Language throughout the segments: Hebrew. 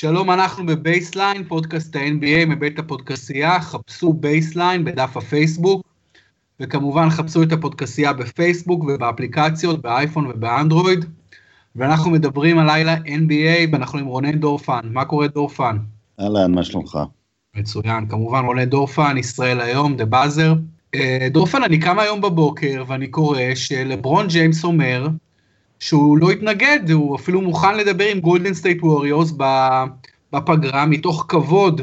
שלום, אנחנו בבייסליין, פודקאסט ה-NBA מבית הפודקסייה, חפשו בייסליין בדף הפייסבוק, וכמובן חפשו את הפודקסייה בפייסבוק ובאפליקציות, באייפון ובאנדרואיד, ואנחנו מדברים הלילה NBA, ואנחנו עם רונן דורפן. מה קורה דורפן? אהלן, מה שלומך? מצוין, כמובן רונן דורפן, ישראל היום, The Buzzer. אה, דורפן, אני קם היום בבוקר ואני קורא שלברון ג'יימס אומר שהוא לא התנגד, הוא אפילו מוכן לדבר עם גולדן סטייט ווריורס בפגרה מתוך כבוד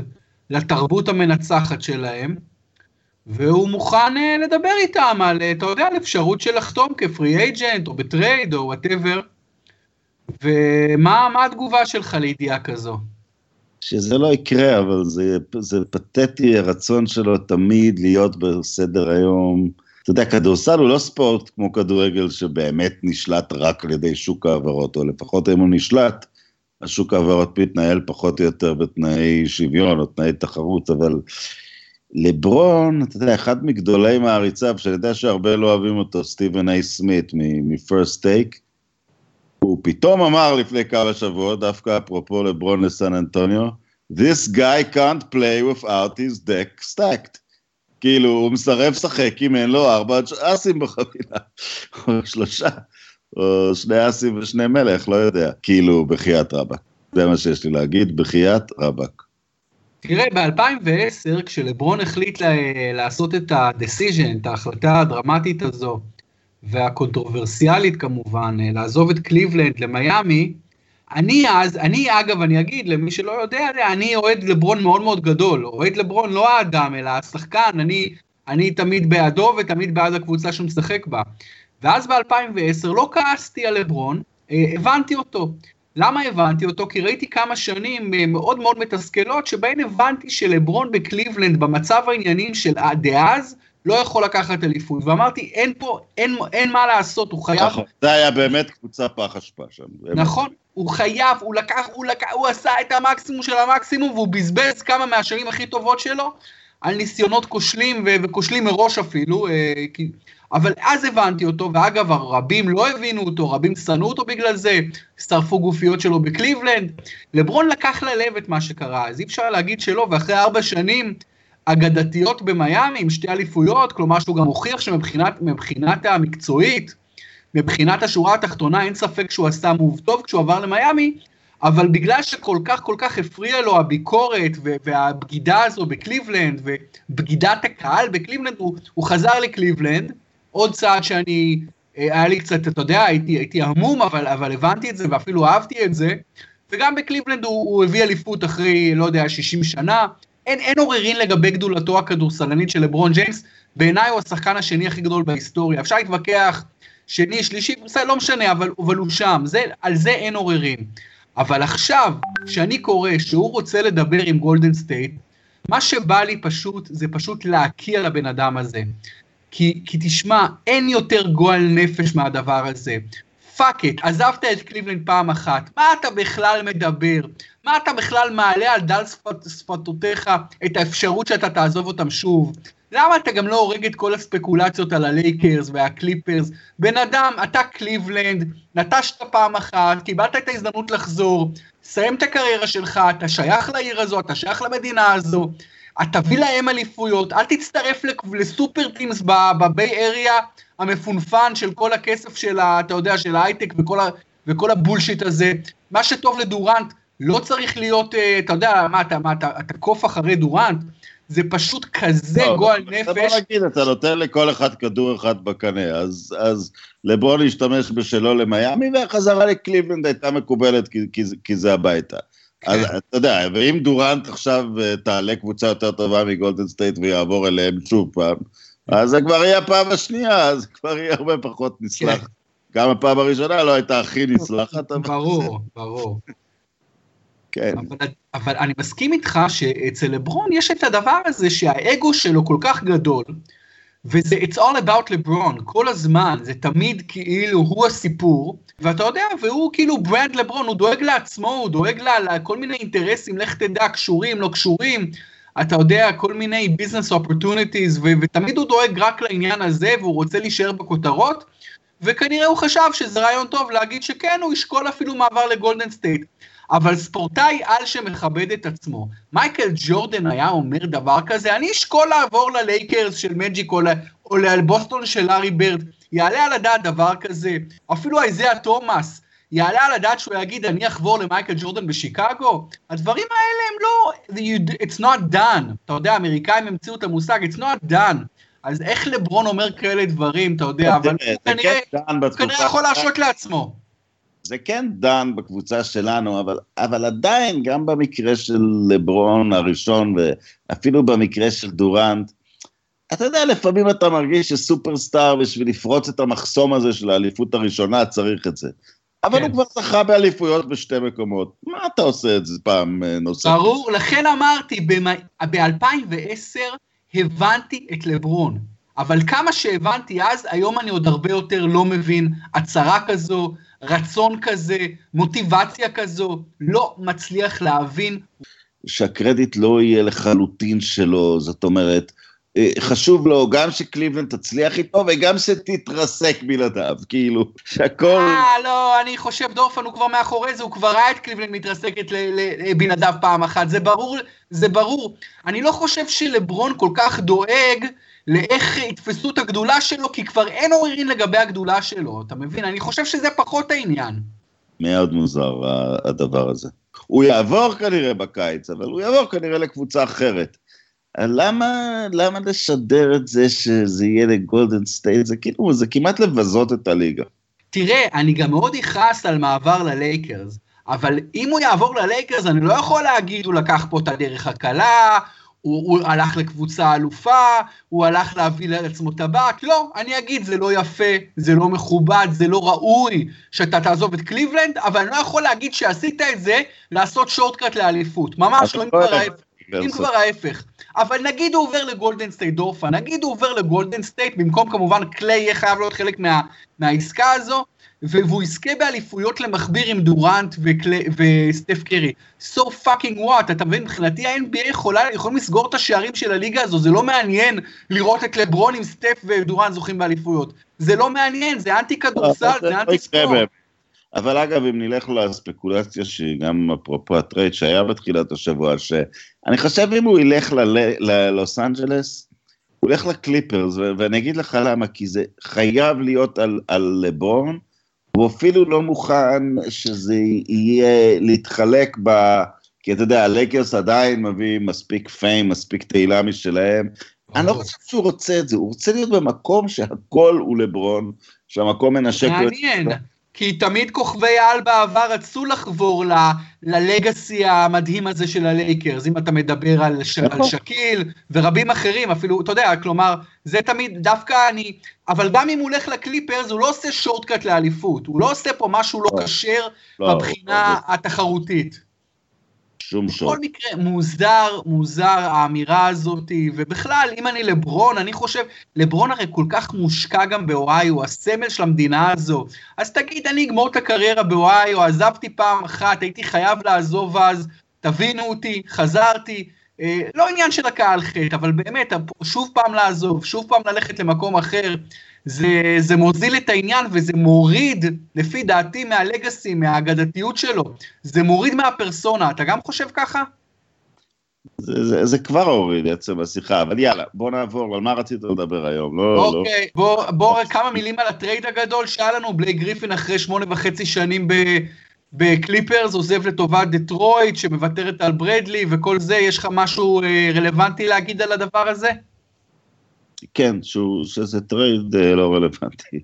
לתרבות המנצחת שלהם, והוא מוכן אה, לדבר איתם על, אה, אתה יודע, על אפשרות של לחתום כ free agent או ב trade או whatever. ומה התגובה שלך לידיעה כזו? שזה לא יקרה, אבל זה, זה פתטי הרצון שלו תמיד להיות בסדר היום. אתה יודע, כדורסל הוא לא ספורט כמו כדורגל שבאמת נשלט רק על ידי שוק ההעברות, או לפחות אם הוא נשלט, השוק ההעברות מתנהל פחות או יותר בתנאי שוויון או תנאי תחרות, אבל לברון, אתה יודע, אחד מגדולי מעריציו, שאני יודע שהרבה לא אוהבים אותו, סטיבן איי סמית מפרסט טייק, הוא פתאום אמר לפני כמה שבועות, דווקא אפרופו לברון לסן אנטוניו, This guy can't play without his deck stacked. כאילו, הוא מסרב לשחק אם אין לו ארבע אסים בחבילה, או שלושה, או שני אסים ושני מלך, לא יודע. כאילו, בחייאת רבאק. זה מה שיש לי להגיד, בחייאת רבאק. תראה, ב-2010, כשלברון החליט לעשות את ה-decision, את ההחלטה הדרמטית הזו, והקונטרוברסיאלית כמובן, אה, לעזוב את קליבלנד למיאמי, אני אז, אני אגב, אני אגיד למי שלא יודע, אני אוהד לברון מאוד מאוד גדול, אוהד לברון לא האדם, אלא השחקן, אני, אני תמיד בעדו ותמיד בעד הקבוצה שהוא משחק בה. ואז ב-2010 לא כעסתי על לברון, אה, הבנתי אותו. למה הבנתי אותו? כי ראיתי כמה שנים אה, מאוד מאוד מתסכלות, שבהן הבנתי שלברון בקליבלנד, במצב העניינים של דאז, לא יכול לקחת אליפות, ואמרתי, אין פה, אין, אין מה לעשות, הוא חייב... נכון, זה היה באמת קבוצה פח אשפה שם. נכון, הוא חייב, הוא לקח, הוא לקח, הוא עשה את המקסימום של המקסימום, והוא בזבז כמה מהשנים הכי טובות שלו על ניסיונות כושלים, ו- וכושלים מראש אפילו, אה, כי... אבל אז הבנתי אותו, ואגב, הרבים לא הבינו אותו, רבים שנאו אותו בגלל זה, שרפו גופיות שלו בקליבלנד. לברון לקח ללב את מה שקרה, אז אי אפשר להגיד שלא, ואחרי ארבע שנים, אגדתיות במיאמי עם שתי אליפויות, כלומר שהוא גם הוכיח שמבחינת המקצועית, מבחינת השורה התחתונה אין ספק שהוא עשה מוב טוב כשהוא עבר למיאמי, אבל בגלל שכל כך כל כך הפריע לו הביקורת והבגידה הזו בקליבלנד ובגידת הקהל בקליבלנד, הוא, הוא חזר לקליבלנד, עוד צעד שאני, אה, היה לי קצת, אתה יודע, הייתי, הייתי המום, אבל, אבל הבנתי את זה ואפילו אהבתי את זה, וגם בקליבלנד הוא, הוא הביא אליפות אחרי, לא יודע, 60 שנה, אין, אין עוררין לגבי גדולתו הכדורסלנית של לברון ג'יימס, בעיניי הוא השחקן השני הכי גדול בהיסטוריה. אפשר להתווכח, שני, שלישי, בסדר, לא משנה, אבל, אבל הוא שם, זה, על זה אין עוררין. אבל עכשיו, כשאני קורא שהוא רוצה לדבר עם גולדן סטייט, מה שבא לי פשוט, זה פשוט להקיא על הבן אדם הזה. כי, כי תשמע, אין יותר גועל נפש מהדבר הזה. fuck it, עזבת את קליבלנד פעם אחת, מה אתה בכלל מדבר? מה אתה בכלל מעלה על דל שפת, שפתותיך את האפשרות שאתה תעזוב אותם שוב? למה אתה גם לא הורג את כל הספקולציות על הלייקרס והקליפרס? בן אדם, אתה קליבלנד, נטשת פעם אחת, קיבלת את ההזדמנות לחזור, סיים את הקריירה שלך, אתה שייך לעיר הזו, אתה שייך למדינה הזו, אתה תביא להם אליפויות, אל תצטרף ל super teams ב Bay Area המפונפן של כל הכסף של, ה, אתה יודע, של ההייטק וכל, ה, וכל ה bullshit הזה. מה שטוב לדורנט לא צריך להיות, אה, אתה יודע, מה אתה, מה אתה, אתה קוף אחרי דורנט? זה פשוט כזה לא, גועל נפש. בוא נגיד, אתה נותן לכל אחד כדור אחד בקנה, אז, אז לברון השתמש בשלו למיאמי, והחזרה לקליבלנד הייתה מקובלת כי, כי, כי זה הביתה. כן. אז אתה יודע, ואם דורנט עכשיו אה, תעלה קבוצה יותר טובה מגולדן סטייט ויעבור אליהם שוב פעם, אז זה כבר יהיה הפעם השנייה, אז כבר יהיה הרבה פחות נסלח. כן. גם הפעם הראשונה לא הייתה הכי נסלחת. ברור, ברור. כן. אבל, אבל אני מסכים איתך שאצל לברון יש את הדבר הזה שהאגו שלו כל כך גדול, וזה it's all about לברון, כל הזמן, זה תמיד כאילו הוא הסיפור, ואתה יודע, והוא כאילו brand לברון, הוא דואג לעצמו, הוא דואג לכל מיני אינטרסים, לך תדע, קשורים, לא קשורים, אתה יודע, כל מיני business opportunities, ותמיד הוא דואג רק לעניין הזה, והוא רוצה להישאר בכותרות, וכנראה הוא חשב שזה רעיון טוב להגיד שכן, הוא ישקול אפילו מעבר לגולדן סטייט. אבל ספורטאי על שמכבד את עצמו. מייקל ג'ורדן היה אומר דבר כזה, אני אשקול לעבור ללייקרס של מג'יק או, או לבוסטון של הארי ברד. יעלה על הדעת דבר כזה, אפילו איזיה תומאס, יעלה על הדעת שהוא יגיד, אני אחבור למייקל ג'ורדן בשיקגו? הדברים האלה הם לא, it's not done. אתה יודע, האמריקאים המציאו את המושג, it's not done. אז איך לברון אומר כאלה דברים, אתה יודע, אבל הוא כנראה, כנראה יכול להרשות לעצמו. זה כן דן בקבוצה שלנו, אבל, אבל עדיין, גם במקרה של לברון הראשון, ואפילו במקרה של דורנט, אתה יודע, לפעמים אתה מרגיש שסופרסטאר, בשביל לפרוץ את המחסום הזה של האליפות הראשונה, צריך את זה. אבל כן. הוא כבר זכה באליפויות בשתי מקומות. מה אתה עושה את זה פעם אה, נוספת? ברור, לכן אמרתי, ב-2010 הבנתי את לברון. אבל כמה שהבנתי אז, היום אני עוד הרבה יותר לא מבין הצהרה כזו, רצון כזה, מוטיבציה כזו, לא מצליח להבין. שהקרדיט לא יהיה לחלוטין שלו, זאת אומרת, חשוב לו גם שקליבלנד תצליח איתו וגם שתתרסק בלעדיו, כאילו, שהכל... אה, לא, אני חושב דורפן הוא כבר מאחורי זה, הוא כבר ראה את קליבלנד מתרסקת בלעדיו פעם אחת, זה ברור, זה ברור. אני לא חושב שלברון כל כך דואג לאיך יתפסו את הגדולה שלו, כי כבר אין עוררין לגבי הגדולה שלו, אתה מבין? אני חושב שזה פחות העניין. מאוד מוזר הדבר הזה. הוא יעבור כנראה בקיץ, אבל הוא יעבור כנראה לקבוצה אחרת. למה, למה לשדר את זה שזה יהיה לגולדן סטייט? זה כאילו, זה כמעט לבזות את הליגה. תראה, אני גם מאוד אכעס על מעבר ללייקרס, אבל אם הוא יעבור ללייקרס, אני לא יכול להגיד, הוא לקח פה את הדרך הקלה, הוא, הוא הלך לקבוצה אלופה, הוא הלך להביא לעצמו טבעת, לא, אני אגיד, זה לא יפה, זה לא מכובד, זה לא ראוי שאתה תעזוב את קליבלנד, אבל אני לא יכול להגיד שעשית את זה לעשות שורטקאט לאליפות, ממש לא, אם כבר ההפך. אם כבר ההפך. אבל נגיד הוא עובר לגולדן סטייט דורפן, נגיד הוא עובר לגולדן סטייט, במקום כמובן קליי יהיה חייב להיות חלק מה, מהעסקה הזו, והוא יזכה באליפויות למכביר עם דורנט וקליי, וסטף קרי. So fucking what, אתה מבין? מבחינתי ה-NBA יכולה, יכולים לסגור את השערים של הליגה הזו, זה לא מעניין לראות את לברון עם סטף ודורנט זוכים באליפויות. זה לא מעניין, זה אנטי כדורסל, זה לא אנטי ספורט. אבל אגב, אם נלך לספקולציה שהיא גם אפרופו הטרייד שהיה בתחילת השבוע, שאני חושב אם הוא ילך ללוס אנג'לס, הוא ילך לקליפרס, ואני אגיד לך למה, כי זה חייב להיות על, על לברון, הוא אפילו לא מוכן שזה יהיה להתחלק ב... כי אתה יודע, הלייקרס עדיין מביא מספיק fame, מספיק תהילה משלהם. אני לא חושב שהוא רוצה את זה, הוא רוצה להיות במקום שהכל הוא לברון, שהמקום מנשק... מעניין. כי תמיד כוכבי העל בעבר רצו לחבור ל, ללגאסי המדהים הזה של הלייקרס, אם אתה מדבר על, ש, על נכון. שקיל ורבים אחרים, אפילו, אתה יודע, כלומר, זה תמיד, דווקא אני, אבל גם אם הוא הולך לקליפרס, הוא לא עושה שורטקאט לאליפות, הוא לא עושה פה משהו לא, לא. כשר לא, בבחינה לא, התחרותית. שום שוק. בכל מקרה, מוזר, מוזר האמירה הזאת, ובכלל, אם אני לברון, אני חושב, לברון הרי כל כך מושקע גם באוהיו, הסמל של המדינה הזו. אז תגיד, אני אגמור את הקריירה באוהיו, עזבתי פעם אחת, הייתי חייב לעזוב אז, תבינו אותי, חזרתי. אה, לא עניין של הקהל חטא, אבל באמת, שוב פעם לעזוב, שוב פעם ללכת למקום אחר. זה, זה מוזיל את העניין וזה מוריד, לפי דעתי, מהלגאסי, מהאגדתיות שלו. זה מוריד מהפרסונה, אתה גם חושב ככה? זה, זה, זה כבר הוריד עצם השיחה, אבל יאללה, בוא נעבור, על מה רצית לדבר היום? לא, לא. אוקיי. בוא, בוא כמה מילים על הטרייד הגדול שהיה לנו, בלייק גריפין אחרי שמונה וחצי שנים ב... בקליפרס עוזב לטובת דטרויט שמוותרת על ברדלי וכל זה, יש לך משהו אה, רלוונטי להגיד על הדבר הזה? כן, שהוא, שזה טרייד אה, לא רלוונטי.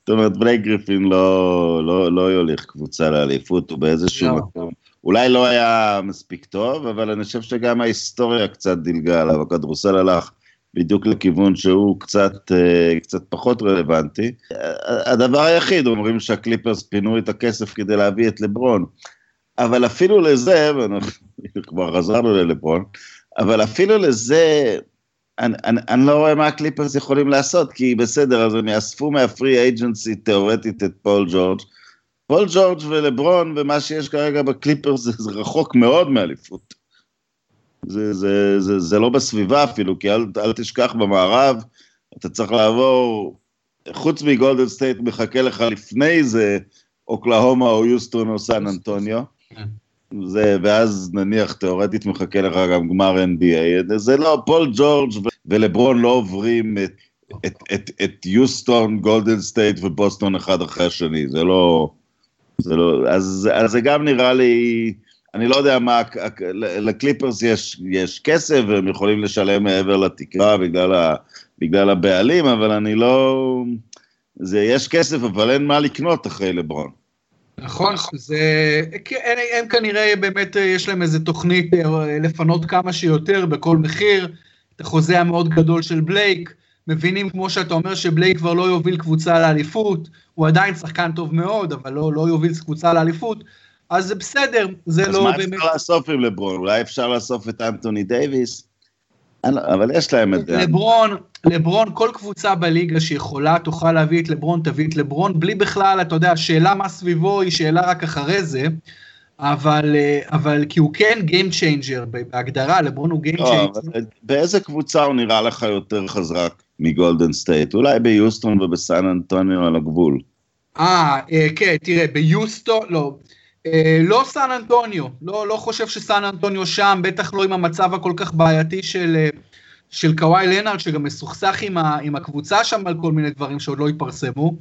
זאת אומרת, בלייק גריפין לא, לא, לא יוליך קבוצה לאליפות, הוא באיזשהו לא. מקום. אולי לא היה מספיק טוב, אבל אני חושב שגם ההיסטוריה קצת דילגה עליו, הכדורסל הלך בדיוק לכיוון שהוא קצת, אה, קצת פחות רלוונטי. הדבר היחיד, אומרים שהקליפרס פינו את הכסף כדי להביא את לברון, אבל אפילו לזה, ואנחנו כבר חזרנו ללברון, אבל אפילו לזה, אני, אני, אני לא רואה מה הקליפרס יכולים לעשות, כי בסדר, אז הם יאספו מה free agency תיאורטית את פול ג'ורג'. פול ג'ורג' ולברון ומה שיש כרגע בקליפרס זה, זה רחוק מאוד מאליפות. זה, זה, זה, זה לא בסביבה אפילו, כי אל, אל תשכח במערב, אתה צריך לעבור, חוץ מגולדן סטייט מחכה לך לפני זה, אוקלהומה או יוסטון או סן אנטוניו. זה, ואז נניח תאורטית מחכה לך גם גמר NBA, זה לא, פול ג'ורג' ולברון לא עוברים את, את, את, את יוסטון, גולדן סטייט ובוסטון אחד אחרי השני, זה לא, זה לא, אז, אז זה גם נראה לי, אני לא יודע מה, לקליפרס יש, יש כסף והם יכולים לשלם מעבר לתקרה בגלל, ה, בגלל הבעלים, אבל אני לא, זה, יש כסף אבל אין מה לקנות אחרי לברון. נכון, זה, הם, הם כנראה באמת, יש להם איזה תוכנית אה, לפנות כמה שיותר בכל מחיר, את החוזה המאוד גדול של בלייק, מבינים כמו שאתה אומר שבלייק כבר לא יוביל קבוצה לאליפות, הוא עדיין שחקן טוב מאוד, אבל לא, לא יוביל קבוצה לאליפות, אז זה בסדר, זה לא באמת... אז מה אפשר לאסוף עם לברון? אולי אפשר לאסוף את אנטוני דייוויס? אבל יש להם את זה. לברון, לברון, כל קבוצה בליגה שיכולה תוכל להביא את לברון, תביא את לברון, בלי בכלל, אתה יודע, השאלה מה סביבו היא שאלה רק אחרי זה, אבל, אבל כי הוא כן Game Changer, בהגדרה, לברון הוא Game לא, Changer. באיזה קבוצה הוא נראה לך יותר חזק מגולדן סטייט? אולי ביוסטון ובסן אנטוניו על הגבול. אה, אה, כן, תראה, ביוסטון, לא, אה, לא סן אנטוניו, לא, לא חושב שסן אנטוניו שם, בטח לא עם המצב הכל כך בעייתי של, אה, של קוואי לנארד, שגם מסוכסך עם, ה, עם הקבוצה שם על כל מיני דברים שעוד לא התפרסמו,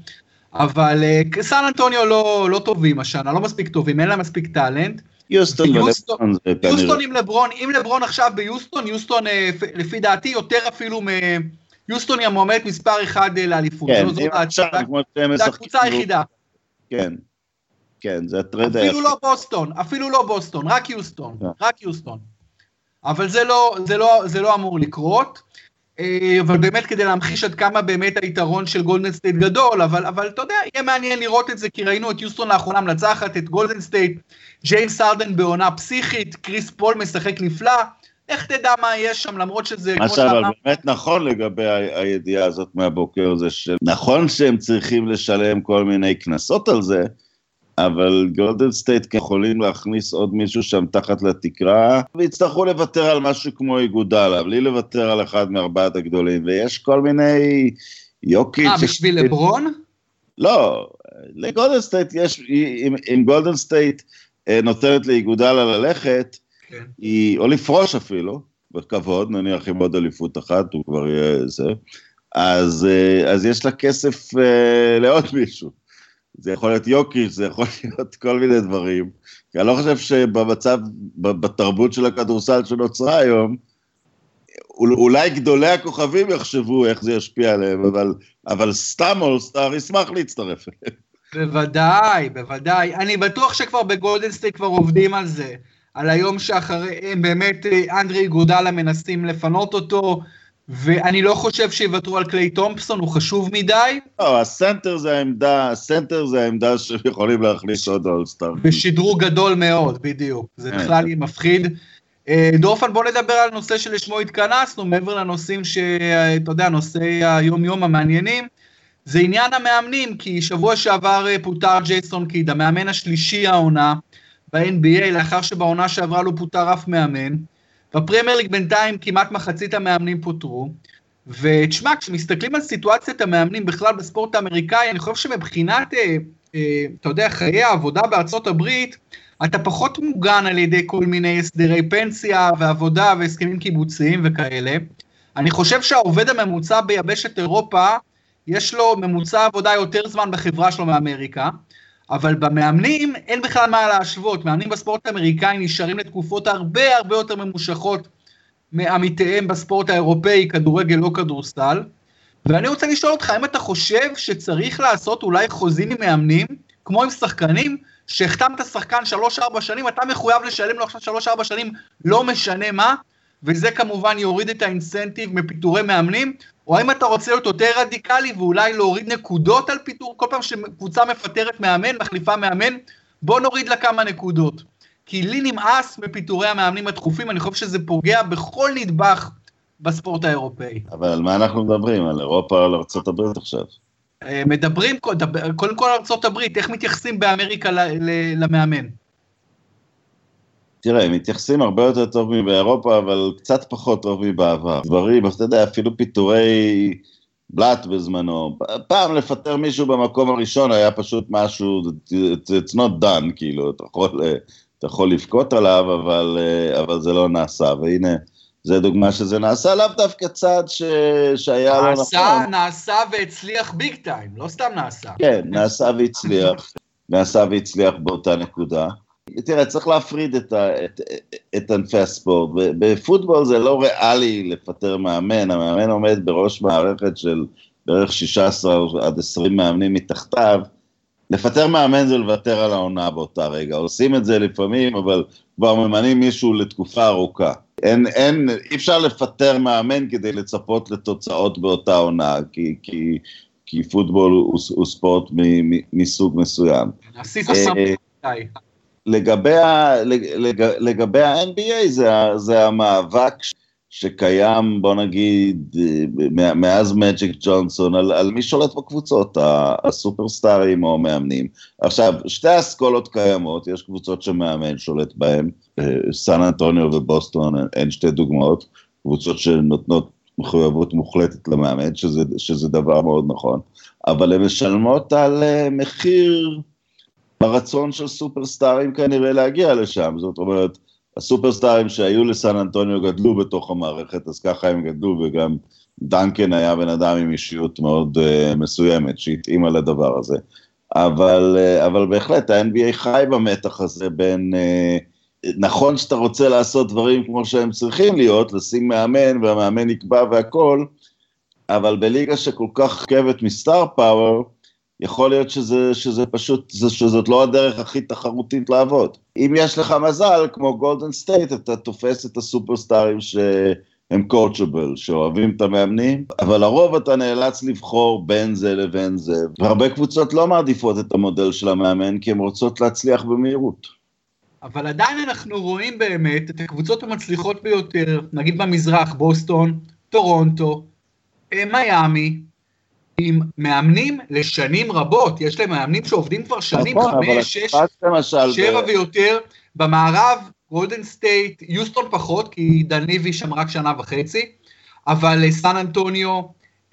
אבל אה, סן אנטוניו לא, לא טובים השנה, לא מספיק טובים, אין להם מספיק טאלנט. יוסטון ולברון זה כנראה. יוסטון עם לברון, אם לברון עכשיו ביוסטון, יוסטון לפי דעתי יותר אפילו מ... יוסטון היא המועמדת מספר אחד לאליפות. כן, אם עכשיו, כמו שהם משחקים. זה הקבוצה היחידה. כן, כן, זה הטרייד היחיד. אפילו לא בוסטון, אפילו לא בוסטון, רק יוסטון, yeah. כן. רק יוסטון. אבל זה לא, זה, לא, זה לא אמור לקרות. אה, אבל באמת כדי להמחיש עד כמה באמת היתרון של גולדן סטייט גדול, אבל, אבל אתה יודע, יהיה מעניין לראות את זה, כי ראינו את יוסטון לאחרונה מנצחת, את גולדן סטייט, ג'יימס הארדן בעונה פסיכית, קריס פול משחק נפלא, איך תדע מה יש שם, למרות שזה... מה שאמר... באמת נכון לגבי הידיעה הזאת מהבוקר, זה שנכון שהם צריכים לשלם כל מיני קנסות על זה, אבל גולדן סטייט יכולים להכניס עוד מישהו שם תחת לתקרה, ויצטרכו לוותר על משהו כמו איגודלה, בלי לוותר על אחד מארבעת הגדולים, ויש כל מיני יוקיץ'... אה, בשביל לברון? לא, לגולדן סטייט יש, אם, אם גולדן סטייט אה, נותנת לאיגודלה ללכת, כן. היא, או לפרוש אפילו, בכבוד, נניח עם עוד אליפות אחת, הוא כבר יהיה זה, אז, אה, אז יש לה כסף אה, לעוד מישהו. זה יכול להיות יוקיץ', זה יכול להיות כל מיני דברים. כי אני לא חושב שבמצב, בתרבות של הכדורסל שנוצרה היום, אולי גדולי הכוכבים יחשבו איך זה ישפיע עליהם, אבל, אבל סתם אולסטאר ישמח להצטרף אליהם. בוודאי, בוודאי. אני בטוח שכבר בגולדן סטייט כבר עובדים על זה. על היום שאחרי, הם באמת, אה, אנדרה איגודלה מנסים לפנות אותו, ואני לא חושב שיוותרו על קליי תומפסון, הוא חשוב מדי. לא, הסנטר זה העמדה, הסנטר זה העמדה שיכולים להכניס עוד אולסטאר. בשדרוג גדול מאוד, בדיוק. זה כן. בכלל יהיה מפחיד. אה, דורפן, בוא נדבר על נושא שלשמו התכנסנו, מעבר לנושאים שאתה יודע, נושאי היום-יום המעניינים. זה עניין המאמנים, כי שבוע שעבר אה, פוטר ג'ייסון קיד, המאמן השלישי העונה ב-NBA, לאחר שבעונה שעברה לא פוטר אף מאמן. בפרמייר ליג בינתיים כמעט מחצית המאמנים פוטרו, ותשמע, כשמסתכלים על סיטואציית המאמנים בכלל בספורט האמריקאי, אני חושב שמבחינת, אה, אה, אתה יודע, חיי העבודה בארצות הברית, אתה פחות מוגן על ידי כל מיני הסדרי פנסיה ועבודה והסכמים קיבוציים וכאלה. אני חושב שהעובד הממוצע ביבשת אירופה, יש לו ממוצע עבודה יותר זמן בחברה שלו מאמריקה, אבל במאמנים אין בכלל מה להשוות, מאמנים בספורט האמריקאי נשארים לתקופות הרבה הרבה יותר ממושכות מעמיתיהם בספורט האירופאי, כדורגל או כדורסל. ואני רוצה לשאול אותך, האם אתה חושב שצריך לעשות אולי חוזים עם מאמנים, כמו עם שחקנים, שהחתמת שחקן 3-4 שנים, אתה מחויב לשלם לו עכשיו 3-4 שנים, לא משנה מה, וזה כמובן יוריד את האינסנטיב מפיטורי מאמנים, או האם אתה רוצה להיות יותר רדיקלי ואולי להוריד נקודות על פיטור, כל פעם שקבוצה מפטרת מאמן, מחליפה מאמן, בוא נוריד לה כמה נקודות. כי לי נמאס מפיטורי המאמנים התכופים, אני חושב שזה פוגע בכל נדבך בספורט האירופאי. אבל על מה אנחנו מדברים? על אירופה או על ארה"ב עכשיו? אה, מדברים, קודם כל ארה"ב, איך מתייחסים באמריקה למאמן? תראה, הם מתייחסים הרבה יותר טוב מבאירופה, אבל קצת פחות טוב מבעבר. דברים, אתה יודע, אפילו פיטורי בלאט בזמנו. פעם לפטר מישהו במקום הראשון היה פשוט משהו, it's not done, כאילו, אתה יכול, אתה יכול לבכות עליו, אבל, אבל זה לא נעשה, והנה, זה דוגמה שזה נעשה, לאו דווקא צעד ש... שהיה לא נכון. נעשה, נעשה והצליח ביג טיים, לא סתם נעשה. כן, נעשה והצליח, נעשה והצליח באותה נקודה. תראה, צריך להפריד את, ה, את, את ענפי הספורט. בפוטבול זה לא ריאלי לפטר מאמן, המאמן עומד בראש מערכת של בערך 16 עד 20 מאמנים מתחתיו. לפטר מאמן זה לוותר על העונה באותה רגע. עושים את זה לפעמים, אבל כבר ממנים מישהו לתקופה ארוכה. אין, אין, אי אפשר לפטר מאמן כדי לצפות לתוצאות באותה עונה, כי, כי, כי פוטבול הוא, הוא ספורט מ, מ, מסוג מסוים. עשית סמכות. לגבי, ה, לג, לגבי ה-NBA זה, זה המאבק שקיים, בוא נגיד, מאז מג'יק ג'ונסון, על, על מי שולט בקבוצות, הסופרסטארים או המאמנים. עכשיו, שתי אסכולות קיימות, יש קבוצות שמאמן שולט בהן, סן אנטוניו ובוסטון הן שתי דוגמאות, קבוצות שנותנות מחויבות מוחלטת למאמן, שזה, שזה דבר מאוד נכון, אבל הן משלמות על אה, מחיר ברצון של סופרסטארים כנראה להגיע לשם, זאת אומרת, הסופרסטארים שהיו לסן אנטוניו גדלו בתוך המערכת, אז ככה הם גדלו, וגם דנקן היה בן אדם עם אישיות מאוד uh, מסוימת, שהתאימה לדבר הזה. אבל, uh, אבל בהחלט, ה-NBA חי במתח הזה בין, uh, נכון שאתה רוצה לעשות דברים כמו שהם צריכים להיות, לשים מאמן, והמאמן יקבע והכל, אבל בליגה שכל כך מורכבת מ star power, יכול להיות שזה, שזה פשוט, שזאת לא הדרך הכי תחרותית לעבוד. אם יש לך מזל, כמו גולדן סטייט, אתה תופס את הסופרסטארים שהם coachable, שאוהבים את המאמנים, אבל לרוב אתה נאלץ לבחור בין זה לבין זה. והרבה קבוצות לא מעדיפות את המודל של המאמן, כי הן רוצות להצליח במהירות. אבל עדיין אנחנו רואים באמת את הקבוצות המצליחות ביותר, נגיד במזרח, בוסטון, טורונטו, אה, מיאמי, עם מאמנים לשנים רבות, יש להם מאמנים שעובדים כבר שנים, נכון, חמש, שש, שבע ויותר, במערב, גולדן סטייט, יוסטון פחות, כי ד'אנטוני שם רק שנה וחצי, אבל אה, סן אנטוניו,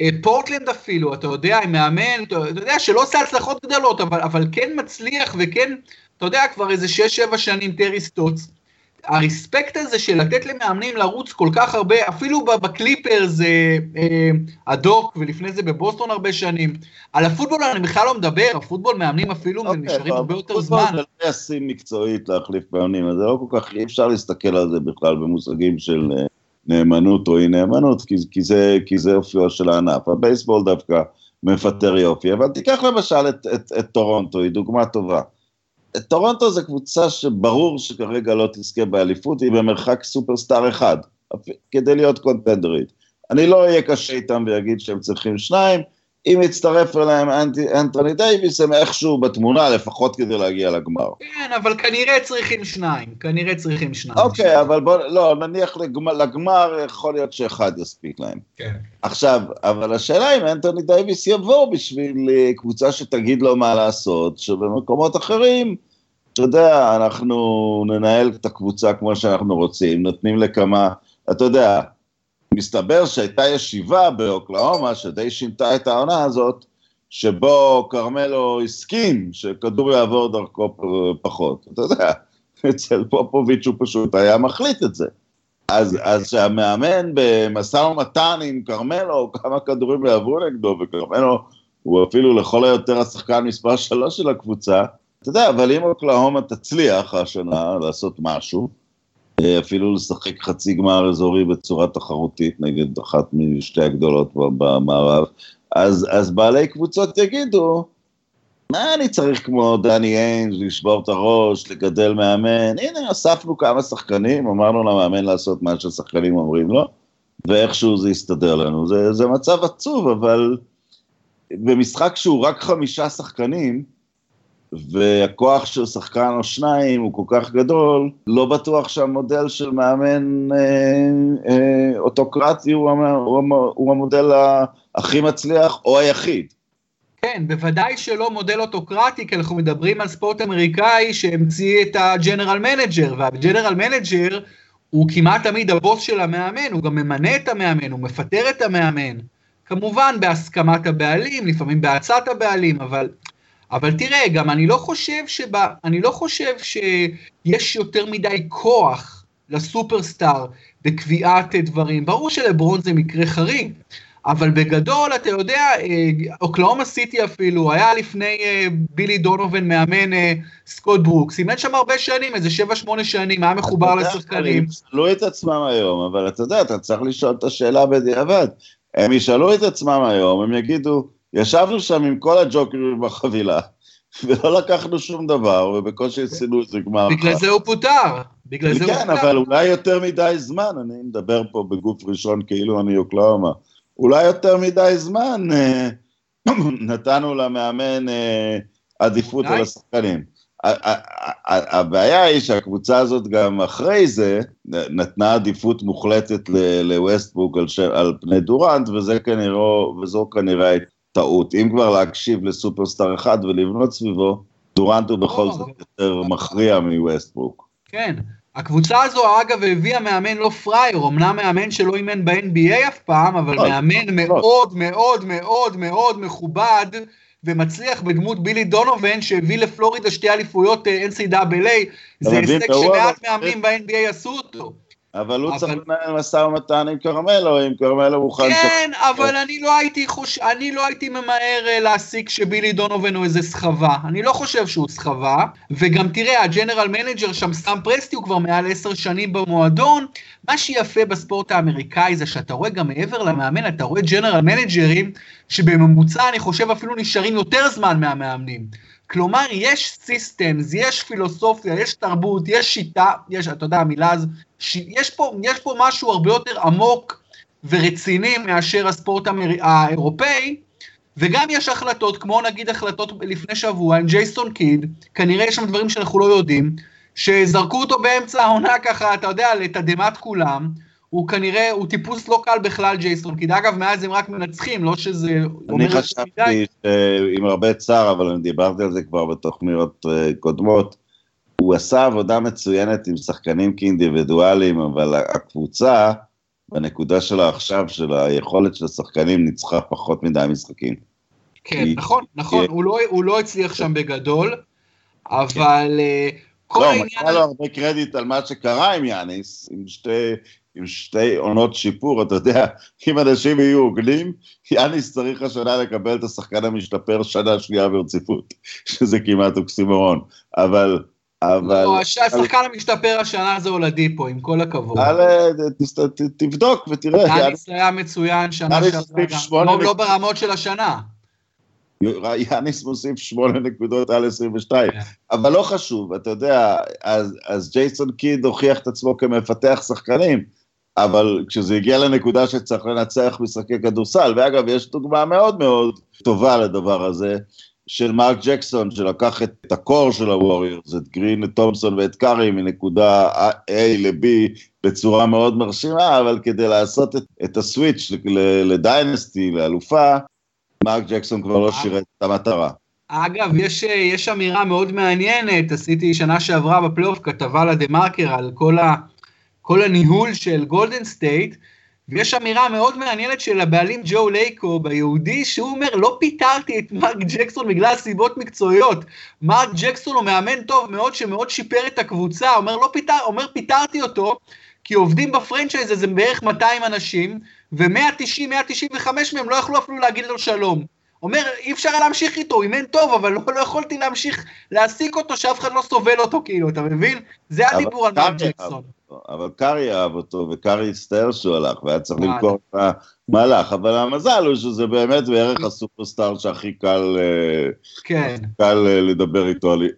אה, פורטלנד אפילו, אתה יודע, עם מאמן, אתה יודע, שלא עושה הצלחות גדולות, אבל, אבל כן מצליח וכן, אתה יודע, כבר איזה שש, שבע שנים טרי סטוטס. הרספקט הזה של לתת למאמנים לרוץ כל כך הרבה, אפילו בקליפרס אה, הדוק, ולפני זה בבוסטון הרבה שנים. על הפוטבול אני בכלל לא מדבר, הפוטבול מאמנים אפילו okay, אוקיי, נשארים הרבה יותר זמן. זה לא ישים מקצועית להחליף מאמנים, זה לא כל כך, אי אפשר להסתכל על זה בכלל במושגים של אה, נאמנות או אי נאמנות, כי, כי, זה, כי זה אופיו של הענף. הבייסבול דווקא מפטר יופי, אבל תיקח למשל את, את, את טורונטו, היא דוגמה טובה. טורונטו זה קבוצה שברור שכרגע לא תזכה באליפות, היא במרחק סופרסטאר אחד, כדי להיות קונטנדרית. אני לא אהיה קשה איתם ויגיד שהם צריכים שניים, אם יצטרף אליהם אנטוני דייוויס, הם איכשהו בתמונה, לפחות כדי להגיע לגמר. כן, אבל כנראה צריכים שניים, כנראה צריכים שניים. אוקיי, אבל בוא, לא, נניח לגמר, לגמר, יכול להיות שאחד יספיק להם. כן. עכשיו, אבל השאלה אם אנטוני דייוויס יבוא בשביל אה, קבוצה שתגיד לו מה לעשות, שבמקומות אחרים, אתה יודע, אנחנו ננהל את הקבוצה כמו שאנחנו רוצים, נותנים לכמה, אתה יודע, מסתבר שהייתה ישיבה באוקלאומה שדי שינתה את העונה הזאת, שבו כרמלו הסכים שכדור יעבור דרכו פחות. אתה יודע, אצל פופוביץ' הוא פשוט היה מחליט את זה. אז, אז שהמאמן במשא ומתן עם כרמלו, כמה כדורים יעברו נגדו, וכרמלו הוא אפילו לכל היותר השחקן מספר שלוש של הקבוצה, אתה יודע, אבל אם אוקלהומה תצליח השנה לעשות משהו, אפילו לשחק חצי גמר אזורי בצורה תחרותית נגד אחת משתי הגדולות במערב, אז, אז בעלי קבוצות יגידו, מה אני צריך כמו דני איינס, לשבור את הראש, לגדל מאמן, הנה אספנו כמה שחקנים, אמרנו למאמן לעשות מה ששחקנים אומרים לו, ואיכשהו זה יסתדר לנו. זה, זה מצב עצוב, אבל במשחק שהוא רק חמישה שחקנים, והכוח של שחקן או שניים הוא כל כך גדול, לא בטוח שהמודל של מאמן אה, אה, אוטוקרטי הוא, הוא, הוא המודל הכי מצליח או היחיד. כן, בוודאי שלא מודל אוטוקרטי, כי אנחנו מדברים על ספורט אמריקאי שהמציא את ה general manager, וה general manager הוא כמעט תמיד הבוס של המאמן, הוא גם ממנה את המאמן, הוא מפטר את המאמן. כמובן בהסכמת הבעלים, לפעמים בעצת הבעלים, אבל אבל תראה, גם אני לא חושב שבא, אני לא חושב שיש יותר מדי כוח לסופרסטאר בקביעת דברים. ברור שלברון זה מקרה חריג, אבל בגדול, אתה יודע, אה, אוקלאומה סיטי אפילו, היה לפני אה, בילי דונובן מאמן אה, סקוט ברוקס, אימן שם הרבה שנים, איזה 7-8 שנים, היה מחובר לשחקנים. הם ישאלו את עצמם היום, אבל אתה יודע, אתה צריך לשאול את השאלה בדיעבד. הם ישאלו את עצמם היום, הם יגידו, ישבנו שם עם כל הג'וקרים בחבילה, ולא לקחנו שום דבר, ובקושי עשינו איזה גמר. בגלל זה הוא פוטר. בגלל זה הוא כן, אבל אולי יותר מדי זמן, אני מדבר פה בגוף ראשון כאילו אני אוקלאומה. אולי יותר מדי זמן אה, נתנו למאמן אה, עדיפות על השחקנים. הבעיה היא שהקבוצה הזאת גם אחרי זה נתנה עדיפות מוחלטת לווסטבוק על, על פני דורנט, וזה כנראה, וזו כנראה טעות. אם כבר להקשיב לסופרסטאר אחד ולבנות סביבו, דורנט הוא בכל לא, זאת יותר מכריע מווסטבוק. כן, הקבוצה הזו אגב הביאה מאמן לא פראייר, אמנם מאמן שלא אימן ב-NBA אף פעם, אבל לא, מאמן לא. מאוד מאוד מאוד מאוד מכובד ומצליח בדמות בילי דונובן שהביא לפלורידה שתי אליפויות אה, NCAA, זה הישג שמעט מאמנים ב-NBA עשו אותו. אבל הוא צריך לנהל משא ומתן עם כרמלו, אם כרמלו מוכן... כן, אבל אני לא הייתי חוש... אני לא הייתי ממהר אה, להסיק שבילי דונובן הוא איזה סחבה. אני לא חושב שהוא סחבה. וגם תראה, ה general manager שם, סאם פרסטי, הוא כבר מעל עשר שנים במועדון. מה שיפה בספורט האמריקאי זה שאתה רואה גם מעבר למאמן, אתה רואה general manager ים, שבממוצע אני חושב אפילו נשארים יותר זמן מהמאמנים. כלומר, יש סיסטמס, יש פילוסופיה, יש תרבות, יש שיטה, יש, אתה יודע, המילה הזו, ש... יש, יש פה משהו הרבה יותר עמוק ורציני מאשר הספורט האמר... האירופאי, וגם יש החלטות, כמו נגיד החלטות לפני שבוע עם ג'ייסון קיד, כנראה יש שם דברים שאנחנו לא יודעים, שזרקו אותו באמצע העונה ככה, אתה יודע, לתדהמת כולם, הוא כנראה, הוא טיפוס לא קל בכלל ג'ייסון, כי אגב מאז הם רק מנצחים, לא שזה... אני חשבתי עם הרבה צער, אבל אני דיברתי על זה כבר בתוכניות אה, קודמות, הוא עשה עבודה מצוינת עם שחקנים כאינדיבידואלים, אבל הקבוצה, בנקודה שלה עכשיו, של היכולת של השחקנים, ניצחה פחות מדי משחקים. כן. נכון, נכון, הוא לא, הוא לא הצליח שם בגדול, אבל... אה, כל לא, העניין... לא, לו הרבה קרדיט על מה שקרה עם יאניס, עם שתי עם שתי עונות שיפור, אתה יודע, אם אנשים יהיו הוגנים, יאניס צריך השנה לקבל את השחקן המשתפר שנה שנייה ברציפות, שזה כמעט אוקסימורון, אבל... אבל... לא, השחקן המשתפר השנה זה הולדיפו, עם כל הכבוד. תבדוק ותראה. יאניס היה מצוין שנה שעברה, לא, לא ברמות של השנה. יאניס מוסיף שמונה נקודות על 22, כן. אבל לא חשוב, אתה יודע, אז, אז ג'ייסון קיד הוכיח את עצמו כמפתח שחקנים, אבל כשזה הגיע לנקודה שצריך לנצח משחקי כדורסל, ואגב, יש דוגמה מאוד מאוד טובה לדבר הזה, של מרק ג'קסון, שלקח את הקור של הווריורס, את גרין, את תומפסון ואת קארי מנקודה A ל-B בצורה מאוד מרשימה, אבל כדי לעשות את, את הסוויץ' ל dynasty, לאלופה, מרק ג'קסון כבר לא שירת את המטרה. אגב, יש, יש אמירה מאוד מעניינת, עשיתי שנה שעברה בפלייאוף כתבה לדה מרקר על כל ה... כל הניהול של גולדן סטייט, ויש אמירה מאוד מעניינת של הבעלים ג'ו לייקוב, יהודי, שהוא אומר, לא פיטרתי את מרק ג'קסון בגלל סיבות מקצועיות. מרק ג'קסון הוא מאמן טוב מאוד, שמאוד שיפר את הקבוצה, אומר, לא פיטר, אומר, פיטרתי אותו, כי עובדים בפרנצ'ייז הזה בערך 200 אנשים, ו-190, 195 מהם לא יכלו אפילו להגיד לו שלום. אומר, אי אפשר להמשיך איתו, הוא אימן טוב, אבל לא, לא יכולתי להמשיך להעסיק אותו, שאף אחד לא סובל אותו, כאילו, אתה מבין? זה הדיבור על מרק ג'קסון. אבל קארי אהב אותו, וקארי הצטער שהוא הלך, והיה צריך למכור את המהלך, אבל המזל הוא שזה באמת בערך הסופרסטאר שהכי קל, אה, כן. קל אה, לדבר איתו על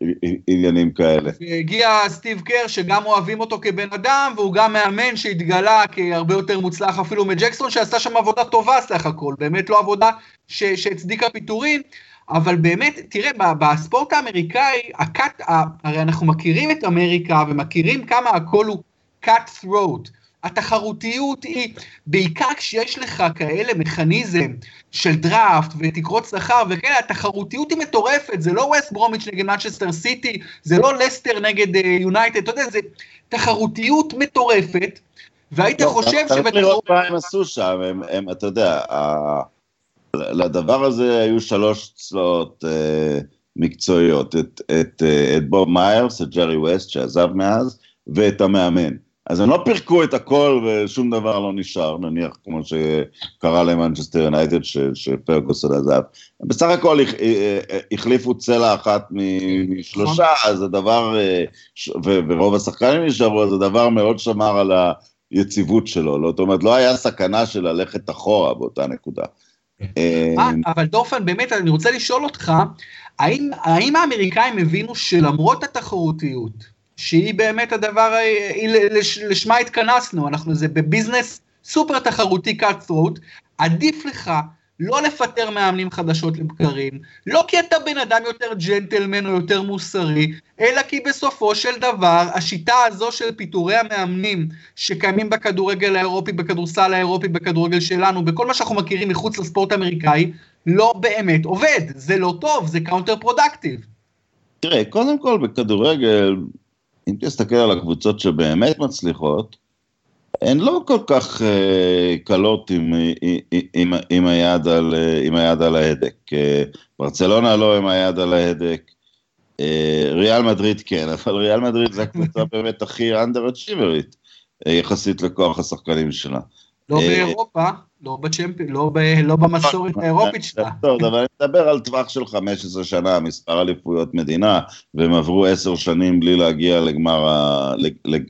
עניינים כאלה. הגיע סטיב קר, שגם אוהבים אותו כבן אדם, והוא גם מאמן שהתגלה כהרבה יותר מוצלח אפילו מג'קסון, שעשה שם עבודה טובה סך הכל, באמת לא עבודה שהצדיקה פיטורין. אבל באמת, תראה, בספורט האמריקאי, ה cut, הרי אנחנו מכירים את אמריקה ומכירים כמה הכל הוא cut throat. התחרותיות היא, בעיקר כשיש לך כאלה מכניזם של דראפט ותקרות שכר וכאלה, התחרותיות היא מטורפת, זה לא ווסט ברומיץ' נגד מנצ'סטר סיטי, זה לא לסטר נגד יונייטד, uh, אתה יודע, זה תחרותיות מטורפת, והיית לא, חושב שבתחרות... צריך לראות מה הם עשו שם, הם, הם, אתה יודע, ה... לדבר הזה היו שלוש צלעות, uh, מקצועיות, את, את, את בוב מיירס, את ג'רי ווסט שעזב מאז, ואת המאמן. אז הם לא פירקו את הכל ושום דבר לא נשאר, נניח כמו שקרה למנצ'סטר יונייטד שפרגוסון עזב. בסך הכל החליפו צלע אחת משלושה, נכון. אז הדבר, ורוב השחקנים נשארו, אז הדבר מאוד שמר על היציבות שלו. לא, זאת אומרת, לא היה סכנה של ללכת אחורה באותה נקודה. אה, אבל דורפן, באמת, אני רוצה לשאול אותך, האם האמריקאים הבינו שלמרות התחרותיות, שהיא באמת הדבר, לשמה התכנסנו, אנחנו זה בביזנס סופר תחרותי cut throat, עדיף לך לא לפטר מאמנים חדשות לבקרים, לא כי אתה בן אדם יותר ג'נטלמן או יותר מוסרי, אלא כי בסופו של דבר השיטה הזו של פיטורי המאמנים שקיימים בכדורגל האירופי, בכדורסל האירופי, בכדורגל שלנו, בכל מה שאנחנו מכירים מחוץ לספורט האמריקאי, לא באמת עובד, זה לא טוב, זה counterproductive. תראה, קודם כל בכדורגל, אם תסתכל על הקבוצות שבאמת מצליחות, הן לא כל כך uh, קלות עם, עם, עם, היד על, uh, עם היד על ההדק. Uh, ברצלונה לא עם היד על ההדק, uh, ריאל מדריד כן, אבל ריאל מדריד זה הקבוצה באמת הכי אנדר-אצ'יברית uh, יחסית לכוח השחקנים שלה. לא באירופה, לא בצ'מפי, לא, ב, לא במסורת האירופית שלה. טוב, אבל אני מדבר על טווח של 15 שנה, מספר אליפויות מדינה, והם עברו 10 שנים בלי להגיע לגמר, ה,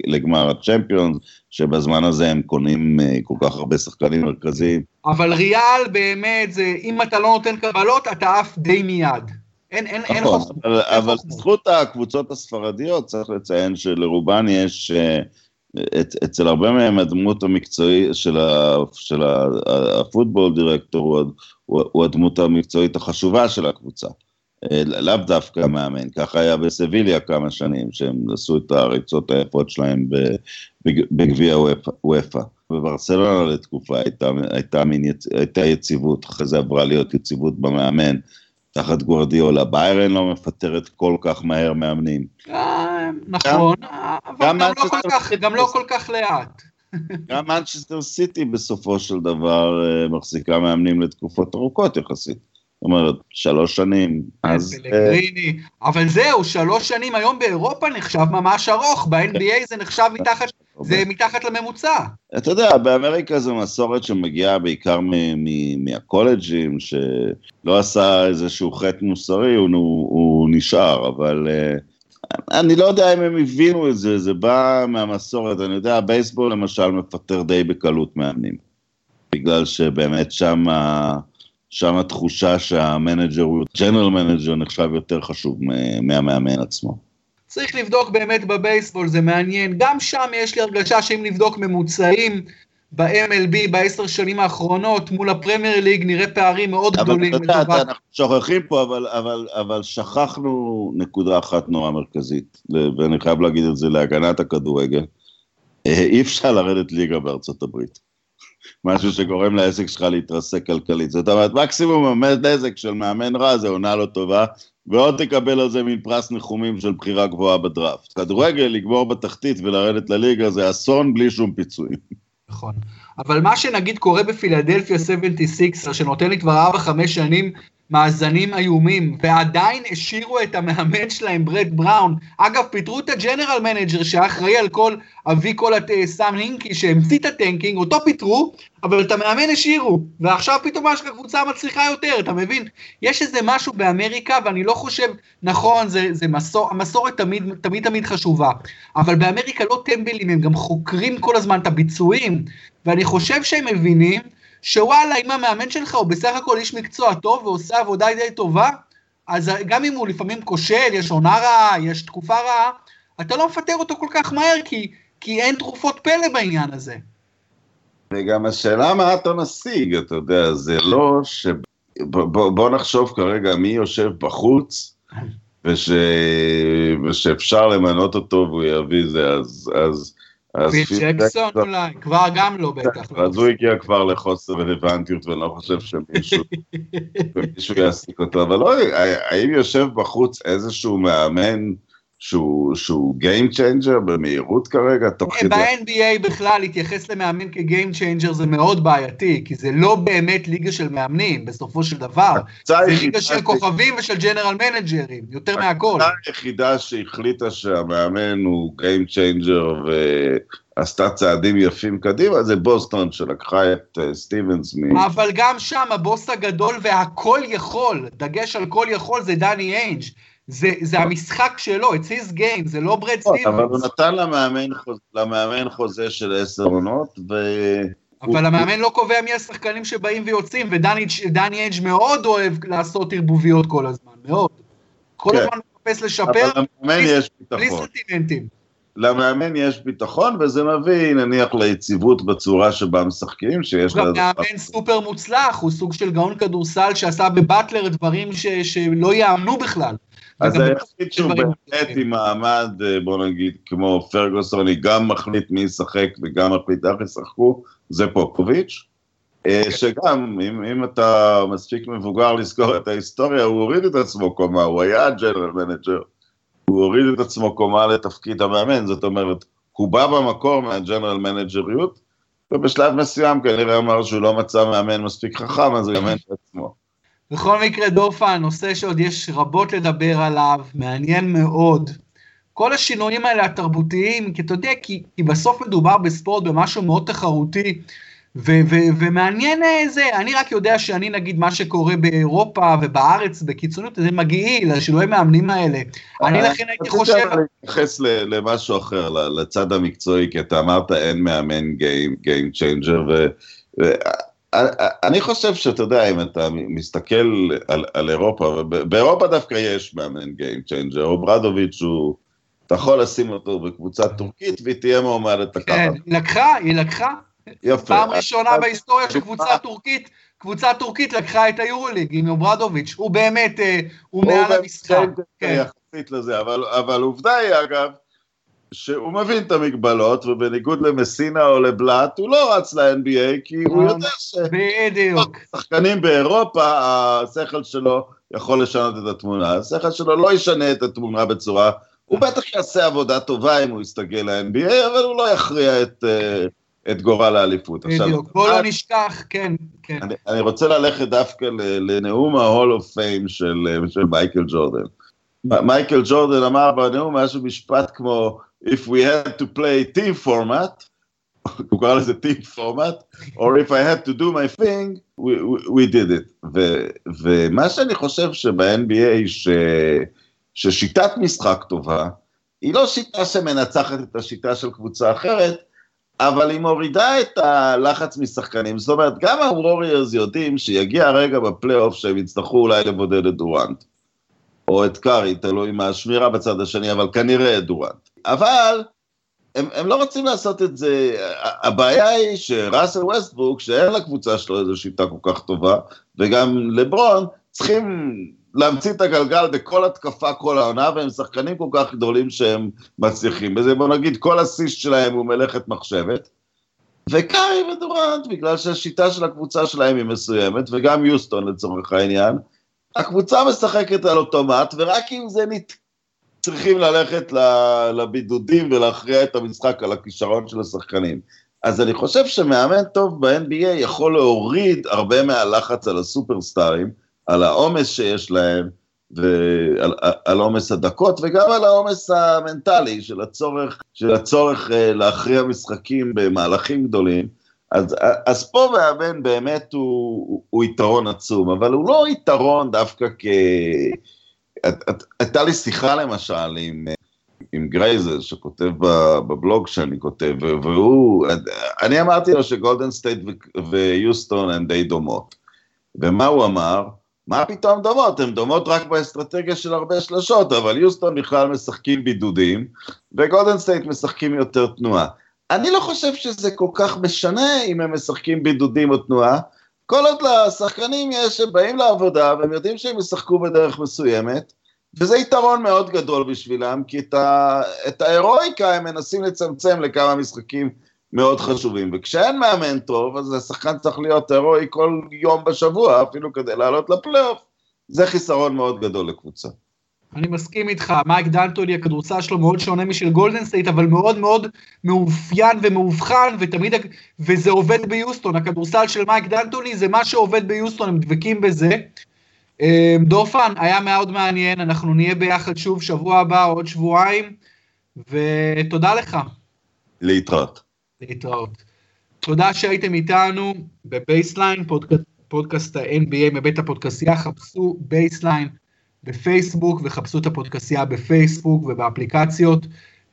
לגמר הצ'מפיונס, שבזמן הזה הם קונים אה, כל כך הרבה שחקנים מרכזיים. אבל ריאל באמת, זה, אם אתה לא נותן קבלות, אתה עף די מיד. אין, אין, אין נכון, חוכמה. אבל, אבל זכות הקבוצות הספרדיות, צריך לציין שלרובן יש... Uh, אצל הרבה מהם הדמות המקצועית של, ה, של ה, הפוטבול דירקטור הוא, הוא, הוא הדמות המקצועית החשובה של הקבוצה. אה, לאו דווקא מאמן, ככה היה בסביליה כמה שנים, שהם עשו את הריצות היפות שלהם בגביע וופא. בברסלונה לתקופה הייתה, הייתה, מין, הייתה יציבות, אחרי זה עברה להיות יציבות במאמן. תחת גוורדיולה. ביירן לא מפטרת כל כך מהר מאמנים. אה, נכון, אבל לא גם לא כל כך לאט. גם מנצ'סטר סיטי בסופו של דבר אה, מחזיקה מאמנים לתקופות ארוכות יחסית. זאת אומרת, שלוש שנים, אז... פלגריני, אבל זהו, שלוש שנים היום באירופה נחשב ממש ארוך, ב-NBA זה נחשב מתחת, זה מתחת לממוצע. אתה יודע, באמריקה זו מסורת שמגיעה בעיקר מהקולג'ים, שלא עשה איזשהו חטא מוסרי, הוא, הוא נשאר, אבל... אני לא יודע אם הם הבינו את זה, זה בא מהמסורת, אני יודע, הבייסבול למשל מפטר די בקלות מאמנים, בגלל שבאמת שם... שם התחושה שה manager הוא, general manager נחשב יותר חשוב מהמאמן עצמו. צריך לבדוק באמת בבייסבול, זה מעניין. גם שם יש לי הרגשה שאם נבדוק ממוצעים ב-MLB בעשר שנים האחרונות מול הפרמייר ליג, נראה פערים מאוד אבל גדולים. אבל אתה יודע, אנחנו שוכחים פה, אבל, אבל, אבל שכחנו נקודה אחת נורא מרכזית, ואני חייב להגיד את זה להגנת הכדורגל. אה, אי אפשר לרדת ליגה בארצות הברית. משהו שגורם לעסק שלך להתרסק כלכלית. זאת אומרת, מקסימום הנזק של מאמן רע זה עונה לא טובה, ועוד תקבל על זה מין פרס ניחומים של בחירה גבוהה בדראפט. כדורגל, לגמור בתחתית ולרדת לליגה זה אסון בלי שום פיצויים. נכון. אבל מה שנגיד קורה בפילדלפיה 76, שנותן לי כבר 4-5 שנים מאזנים איומים, ועדיין השאירו את המאמן שלהם, ברט בראון. אגב, פיטרו את ה general manager שהיה אחראי על כל, אבי כל סאם הינקי שהמציא את ה tanking, אותו פיטרו, אבל את המאמן השאירו. ועכשיו פתאום יש לך קבוצה מצליחה יותר, אתה מבין? יש איזה משהו באמריקה, ואני לא חושב, נכון, זה, זה מסור, המסורת תמיד, תמיד תמיד חשובה, אבל באמריקה לא טמבלים, הם גם חוקרים כל הזמן את הביצועים, ואני חושב שהם מבינים, שוואלה, אם המאמן שלך הוא בסך הכל איש מקצוע טוב ועושה עבודה די טובה, אז גם אם הוא לפעמים כושל, יש עונה רעה, יש תקופה רעה, אתה לא מפטר אותו כל כך מהר, כי, כי אין תרופות פלא בעניין הזה. וגם השאלה מה אתה משיג, אתה יודע, זה לא ש... בוא, בוא נחשוב כרגע מי יושב בחוץ, וש... ושאפשר למנות אותו והוא יביא זה, אז, אז פיל ג'קסון אולי, כבר גם לא בטח. אז הוא הגיע כבר לחוסר רלוונטיות ואני לא חושב שמישהו יעסיק אותו, אבל לא, האם יושב בחוץ איזשהו מאמן שהוא, שהוא Game Changer במהירות כרגע, תוך כדי... ב-NBA בכלל להתייחס למאמן כ-Game Changer זה מאוד בעייתי, כי זה לא באמת ליגה של מאמנים, בסופו של דבר. זה ליגה של כוכבים ושל general manager ים, יותר מהכל. הקבוצה היחידה שהחליטה שהמאמן הוא Game Changer ועשתה צעדים יפים קדימה, זה בוסטון שלקחה את uh, סטיבנס מ... אבל גם שם הבוס הגדול והכל יכול, דגש על כל יכול, זה דני איינג'. זה, זה המשחק שלו, it's his game, זה לא ברד סטיבנס. אבל הוא נתן למאמן, חוז, למאמן חוזה של עשר עונות, ו... אבל המאמן לא קובע מי השחקנים שבאים ויוצאים, ודני אג' מאוד אוהב לעשות ערבוביות כל הזמן, מאוד. כל כן. הזמן מחפש לשפר, בלי סטימנטים. למאמן יש ביטחון, וזה מביא נניח ליציבות בצורה שבה משחקים, שיש לה... הוא גם מאמן סופר מוצלח, הוא סוג של גאון כדורסל שעשה בבטלר דברים ש... שלא יאמנו בכלל. אז היחיד שהוא באמת עם מעמד, אה, בוא נגיד, כמו פרגוסון, היא גם מחליט מי ישחק וגם מחליט איך ישחקו, זה פופוביץ'. אה, אוקיי. שגם, אם, אם אתה מספיק מבוגר לזכור את ההיסטוריה, הוא הוריד את עצמו קומה, הוא היה general manager. הוא הוריד את עצמו קומה לתפקיד המאמן, זאת אומרת, הוא בא במקור מהג'נרל מנג'ריות, ובשלב מסוים כנראה אמר שהוא לא מצא מאמן מספיק חכם, אז הוא יאמן את עצמו. בכל מקרה, דורפה, הנושא שעוד יש רבות לדבר עליו, מעניין מאוד. כל השינויים האלה התרבותיים, כי אתה יודע, כי, כי בסוף מדובר בספורט במשהו מאוד תחרותי, ו- ו- ומעניין זה, אני רק יודע שאני נגיד מה שקורה באירופה ובארץ בקיצוניות, זה מגעיל, השינויי מאמנים האלה. אני לכן הייתי חושב... אני להתייחס למשהו אחר, לצד המקצועי, כי אתה אמרת אין מאמן game changer, אני חושב שאתה יודע, אם אתה מסתכל על, על אירופה, באירופה דווקא יש מאמן game changer, אוברדוביץ' הוא, אתה יכול לשים אותו בקבוצה טורקית והיא תהיה מועמדת לקחת. כן, היא לקחה, היא לקחה. יפה. פעם ראשונה בהיסטוריה של קבוצה טורקית, קבוצה טורקית לקחה את היורוליג עם אוברדוביץ', הוא באמת, אה, הוא מעל המשחק. כן. יחסית לזה, אבל, אבל עובדה היא אגב, שהוא מבין את המגבלות, ובניגוד למסינה או לבלאט, הוא לא רץ ל-NBA, כי הוא יודע ש... בדיוק. שחקנים באירופה, השכל שלו יכול לשנות את התמונה. השכל שלו לא ישנה את התמונה בצורה... הוא בטח יעשה עבודה טובה אם הוא יסתגל ל-NBA, אבל הוא לא יכריע את, אה, את גורל האליפות. בדיוק, בוא לא נשכח, כן, כן. אני, אני רוצה ללכת דווקא לנאום ה-Hall of Fame של, אה, של מייקל ג'ורדן. מייקל ג'ורדן אמר בנאום משהו משפט כמו, if we had to play team format, הוא קרא לזה team format, or if I had to do my thing, we, we, did it. ו, ומה שאני חושב שב-NBA, ש, ששיטת משחק טובה, היא לא שיטה שמנצחת את השיטה של קבוצה אחרת, אבל היא מורידה את הלחץ משחקנים. זאת אומרת, גם הווריורס יודעים שיגיע הרגע בפלייאוף שהם יצטרכו אולי לבודד את דורנט, או את קארי, תלוי מה השמירה בצד השני, אבל כנראה את דורנט. אבל הם, הם לא רוצים לעשות את זה, הבעיה היא שראסל ווסטבורק, שאין לקבוצה שלו איזו שיטה כל כך טובה, וגם לברון, צריכים להמציא את הגלגל בכל התקפה כל העונה, והם שחקנים כל כך גדולים שהם מצליחים בזה, בוא נגיד כל הסיסט שלהם הוא מלאכת מחשבת. וקארי ודורנט, בגלל שהשיטה של הקבוצה שלהם היא מסוימת, וגם יוסטון לצורך העניין, הקבוצה משחקת על אוטומט, ורק אם זה נת... צריכים ללכת לבידודים ולהכריע את המשחק על הכישרון של השחקנים. אז אני חושב שמאמן טוב ב-NBA יכול להוריד הרבה מהלחץ על הסופרסטארים, על העומס שיש להם, ועל עומס הדקות, וגם על העומס המנטלי של הצורך, של הצורך אה, להכריע משחקים במהלכים גדולים. אז, אז פה מאמן באמת הוא, הוא יתרון עצום, אבל הוא לא יתרון דווקא כ... הייתה לי שיחה למשל עם, עם גרייזר שכותב בבלוג שאני כותב, והוא, אני אמרתי לו שגולדן סטייט ויוסטון הן די דומות. ומה הוא אמר? מה פתאום דומות? הן דומות רק באסטרטגיה של הרבה שלשות, אבל יוסטון בכלל משחקים בידודים, וגולדן סטייט משחקים יותר תנועה. אני לא חושב שזה כל כך משנה אם הם משחקים בידודים או תנועה, כל עוד לשחקנים יש, הם באים לעבודה והם יודעים שהם ישחקו בדרך מסוימת, וזה יתרון מאוד גדול בשבילם, כי את, ה, את ההירואיקה הם מנסים לצמצם לכמה משחקים מאוד חשובים, וכשאין מאמן טוב, אז השחקן צריך להיות הירואי כל יום בשבוע, אפילו כדי לעלות לפלייאוף, זה חיסרון מאוד גדול לקבוצה. אני מסכים איתך, מייק דנטוני, הכדורסל שלו מאוד שונה משל גולדן סטייט, אבל מאוד מאוד מאופיין ומאובחן, ותמיד, וזה עובד ביוסטון, הכדורסל של מייק דנטוני זה מה שעובד ביוסטון, הם דבקים בזה. אה, דורפן, היה מאוד מעניין, אנחנו נהיה ביחד שוב שבוע הבא, עוד שבועיים, ותודה לך. להתראות. להתראות. תודה שהייתם איתנו בבייסליין, פודקאסט, פודקאסט ה-NBA מבית הפודקסייה, חפשו בייסליין בפייסבוק וחפשו את הפודקסייה בפייסבוק ובאפליקציות,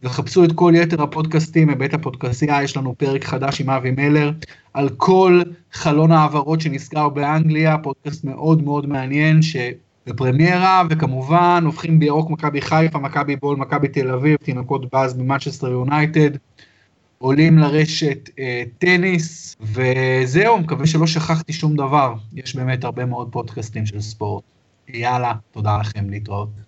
וחפשו את כל יתר הפודקאסטים מבית הפודקסייה, יש לנו פרק חדש עם אבי מלר על כל חלון העברות שנסגר באנגליה, פודקאסט מאוד מאוד מעניין שבפרמיירה, וכמובן הופכים בירוק מכבי חיפה, מכבי בול, מכבי תל אביב, תינוקות באז במנצ'סטר יונייטד. עולים לרשת אה, טניס, וזהו, מקווה שלא שכחתי שום דבר. יש באמת הרבה מאוד פודקאסטים של ספורט. יאללה, תודה לכם, להתראות.